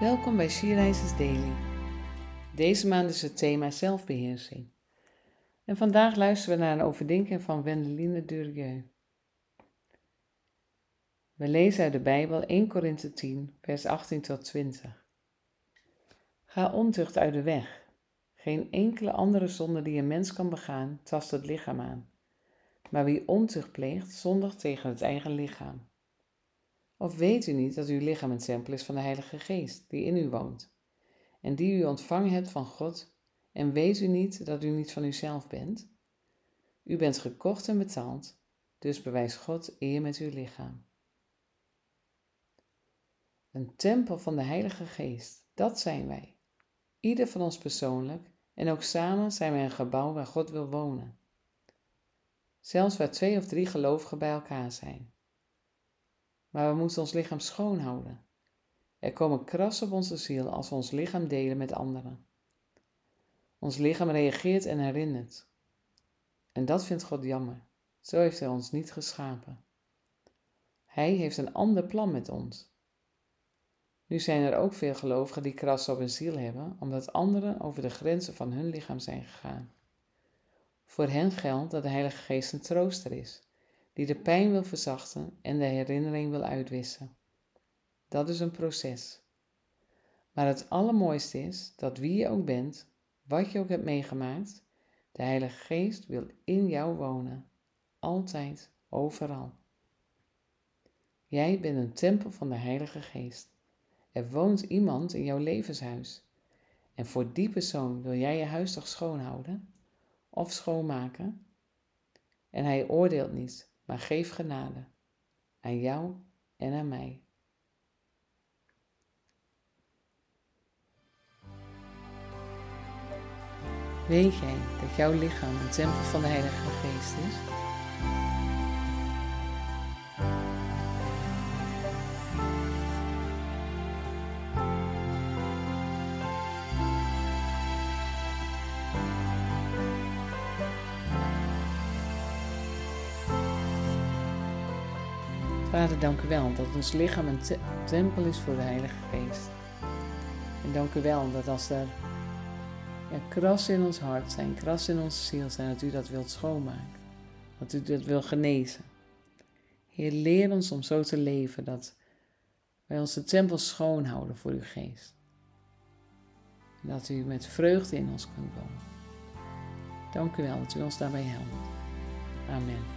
Welkom bij Sierreizers Daily. Deze maand is het thema zelfbeheersing. En vandaag luisteren we naar een overdenking van Wendeline Durieux. We lezen uit de Bijbel 1 Korinthe 10, vers 18 tot 20. Ga ontucht uit de weg. Geen enkele andere zonde die een mens kan begaan, tast het lichaam aan. Maar wie ontucht pleegt, zondigt tegen het eigen lichaam. Of weet u niet dat uw lichaam een tempel is van de Heilige Geest, die in u woont, en die u ontvangen hebt van God, en weet u niet dat u niet van uzelf bent? U bent gekocht en betaald, dus bewijst God eer met uw lichaam. Een tempel van de Heilige Geest, dat zijn wij. Ieder van ons persoonlijk en ook samen zijn wij een gebouw waar God wil wonen. Zelfs waar twee of drie gelovigen bij elkaar zijn maar we moeten ons lichaam schoon houden. Er komen krassen op onze ziel als we ons lichaam delen met anderen. Ons lichaam reageert en herinnert. En dat vindt God jammer. Zo heeft Hij ons niet geschapen. Hij heeft een ander plan met ons. Nu zijn er ook veel gelovigen die krassen op hun ziel hebben, omdat anderen over de grenzen van hun lichaam zijn gegaan. Voor hen geldt dat de Heilige Geest een trooster is die de pijn wil verzachten en de herinnering wil uitwissen. Dat is een proces. Maar het allermooiste is dat wie je ook bent, wat je ook hebt meegemaakt, de Heilige Geest wil in jou wonen, altijd, overal. Jij bent een tempel van de Heilige Geest. Er woont iemand in jouw levenshuis. En voor die persoon wil jij je huis toch schoonhouden of schoonmaken? En hij oordeelt niet, maar geef genade aan jou en aan mij. Weet jij dat jouw lichaam een tempel van de Heilige Geest is? Vader, dank u wel dat ons lichaam een tempel is voor de Heilige Geest. En dank u wel dat als er ja, krassen in ons hart zijn, krassen in onze ziel zijn, dat u dat wilt schoonmaken. Dat u dat wil genezen. Heer, leer ons om zo te leven dat wij onze tempel schoon houden voor uw geest. En dat u met vreugde in ons kunt wonen. Dank u wel dat u ons daarbij helpt. Amen.